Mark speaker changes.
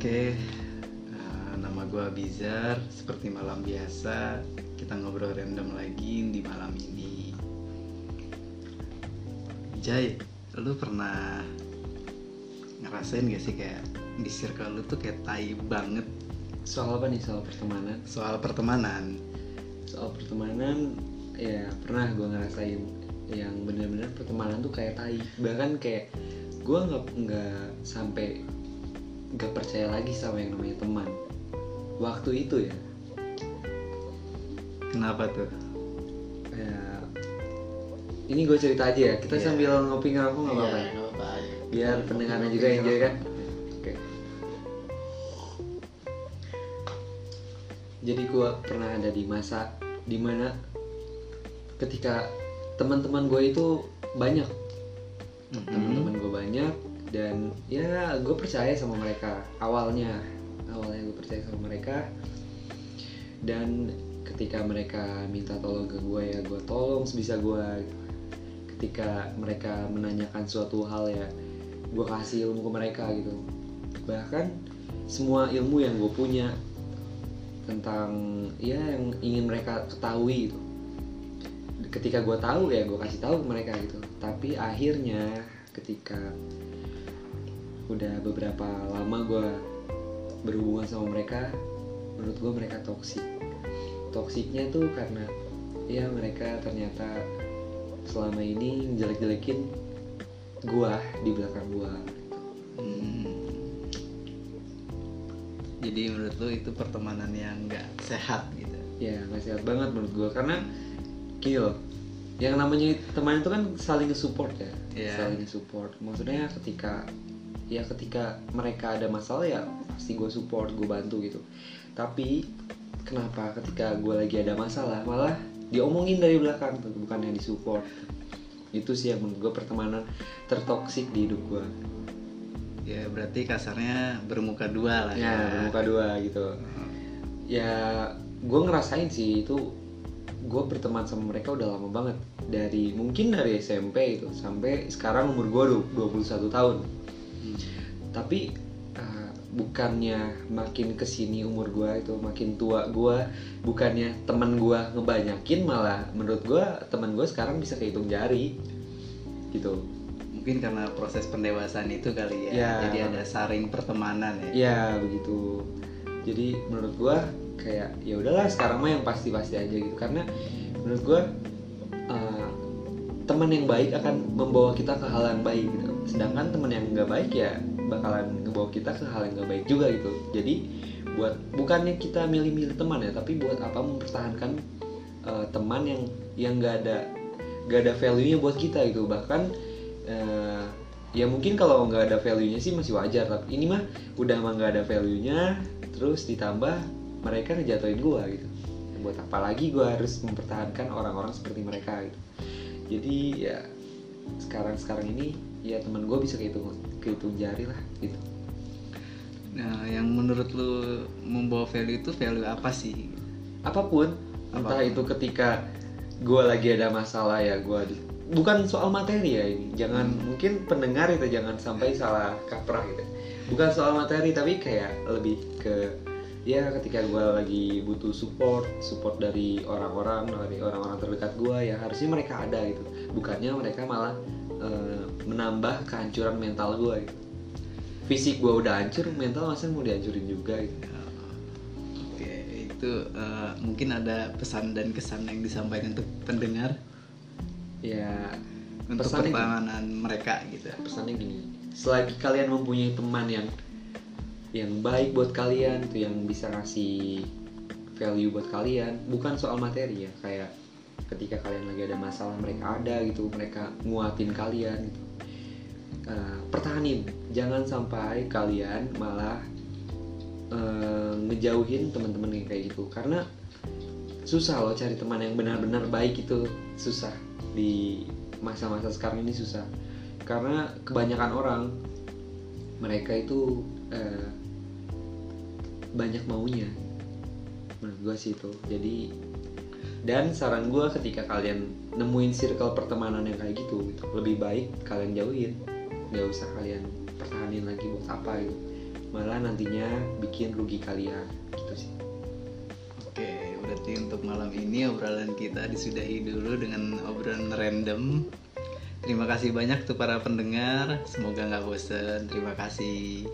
Speaker 1: Oke, eh, nama gue Bizar. Seperti malam biasa, kita ngobrol random lagi di malam ini. Jai, lu pernah ngerasain gak sih kayak di circle lu tuh kayak tai banget
Speaker 2: Soal apa nih soal pertemanan?
Speaker 1: soal pertemanan?
Speaker 2: Soal pertemanan ya pernah gue ngerasain yang bener-bener pertemanan tuh kayak tai. Bahkan kayak gue nggak nggak sampai nggak percaya lagi sama yang namanya teman. Waktu itu ya,
Speaker 1: Kenapa tuh?
Speaker 2: ya ini gue cerita aja ya. Kita
Speaker 1: Iya.
Speaker 2: sambil ngopi ngerokok nggak apa-apa. ya?
Speaker 1: Iya,
Speaker 2: biar pendengarnya juga enjoy kan oke jadi gua pernah ada di masa di mana ketika teman-teman gue itu banyak
Speaker 1: Mhm.
Speaker 2: teman-teman gue banyak dan ya gue percaya sama mereka awalnya. Awalnya gue percaya sama mereka. Dan ketika mereka minta tolong ke gue ya gue tolong sebisa gue ketika mereka menanyakan suatu hal ya gue kasih ilmu ke mereka gitu. Bahkan semua ilmu yang gue punya tentang ya yang ingin mereka ketahui gitu. Ketika gue tahu ya gue kasih tahu ke mereka gitu. Tapi akhirnya ketika udah beberapa lama gue berhubungan sama mereka menurut gue mereka toksik toksiknya tuh karena ya mereka ternyata selama ini jelek-jelekin gua di belakang gua
Speaker 1: Hmm. Jadi menurut lu itu pertemanan yang gak sehat gitu?
Speaker 2: ya nggak sehat banget menurut gua karena gini loh yang namanya teman itu kan saling support ya
Speaker 1: Iya.
Speaker 2: saling support maksudnya ketika ya ketika mereka ada masalah ya pasti gue support gue bantu gitu. Tapi kenapa ketika gue lagi ada masalah malah diomongin dari belakang tuh bukan yang disupport. Itu sih yang menurut gue pertemanan tertoksik di hidup gue
Speaker 1: Ya berarti kasarnya bermuka dua lah
Speaker 2: ya
Speaker 1: ya.
Speaker 2: bermuka dua gitu. Ya gue ngerasain sih itu gue berteman sama mereka udah lama banget. Dari mungkin dari SMP itu sampai sekarang umur gue 21 tahun. Tapi uh, bukannya makin ke sini umur gue itu makin tua gue bukannya teman gue ngebanyakin malah menurut gue teman gue sekarang bisa kehitung jari gitu
Speaker 1: Mungkin karena proses pendewasaan itu kali ya.
Speaker 2: Ya.
Speaker 1: Jadi ada saring pertemanan ya.
Speaker 2: ya begitu jadi menurut gua kayak ya udahlah sekarang mah yang pasti-pasti aja gitu karena menurut gua uh, teman yang baik akan membawa kita ke hal yang baik gitu. Sedangkan teman yang nggak baik ya bakalan ngebawa kita ke hal yang nggak baik juga gitu. Jadi buat bukannya kita milih-milih teman ya tapi buat apa mempertahankan uh, teman yang yang nggak ada nggak ada value nya buat kita gitu. Bahkan uh, ya mungkin kalau nggak ada value nya sih masih wajar tapi ini mah udah emang nggak ada value nya terus ditambah mereka ngejatuhin gua gitu. Buat apa lagi gua harus mempertahankan orang-orang seperti mereka gitu jadi ya sekarang sekarang ini ya teman gue bisa kehitung kehitung jari lah gitu
Speaker 1: Nah, yang menurut lu membawa value itu value apa sih?
Speaker 2: apa pun entah
Speaker 1: Apa pun.
Speaker 2: itu ketika gue lagi ada masalah ya gue bukan soal materi ya ini jangan mungkin pendengar itu jangan sampai salah kaprah gitu bukan soal materi tapi kayak lebih ke ya ketika gue lagi butuh support support dari orang-orang dari orang-orang terdekat gue ya harusnya mereka ada gitu. Bukannya mereka malah eh, menambah kehancuran mental gue gitu. Fisik gue udah hancur mental masa mau dihancurin juga gitu.
Speaker 1: Oke, itu eh, mungkin ada pesan dan kesan yang disampaikan untuk pendengar?
Speaker 2: Ya
Speaker 1: untuk pertemanan mereka gitu.
Speaker 2: pesannya gini. Selagi kalian mempunyai teman yang yang baik buat kalian tuh yang bisa ngasih value buat kalian. Bukan soal materi ya kayak ketika kalian lagi ada masalah mereka ada gitu mereka nguatin kalian gitu. Eh, pertahanin jangan sampai kalian malah eh, ngejauhin teman-teman yang kayak gitu. Karena susah loh cari teman yang benar-benar baik itu susah. Di masa-masa sekarang ini susah. Karena kebanyakan orang mereka itu eh, banyak maunya. Menurut gue sih itu. Jadi dan saran gue ketika kalian nemuin circle pertemanan yang kayak gitu gitu lebih baik kalian jauhin. Nggak usah kalian pertahanin lagi buat apa gitu. Malah nantinya bikin rugi kalian. Gitu sih.
Speaker 1: Oke, berarti untuk malam ini obrolan kita disudahi dulu dengan obrolan random. Terima kasih banyak tuh para pendengar. Semoga nggak bosen. Terima kasih.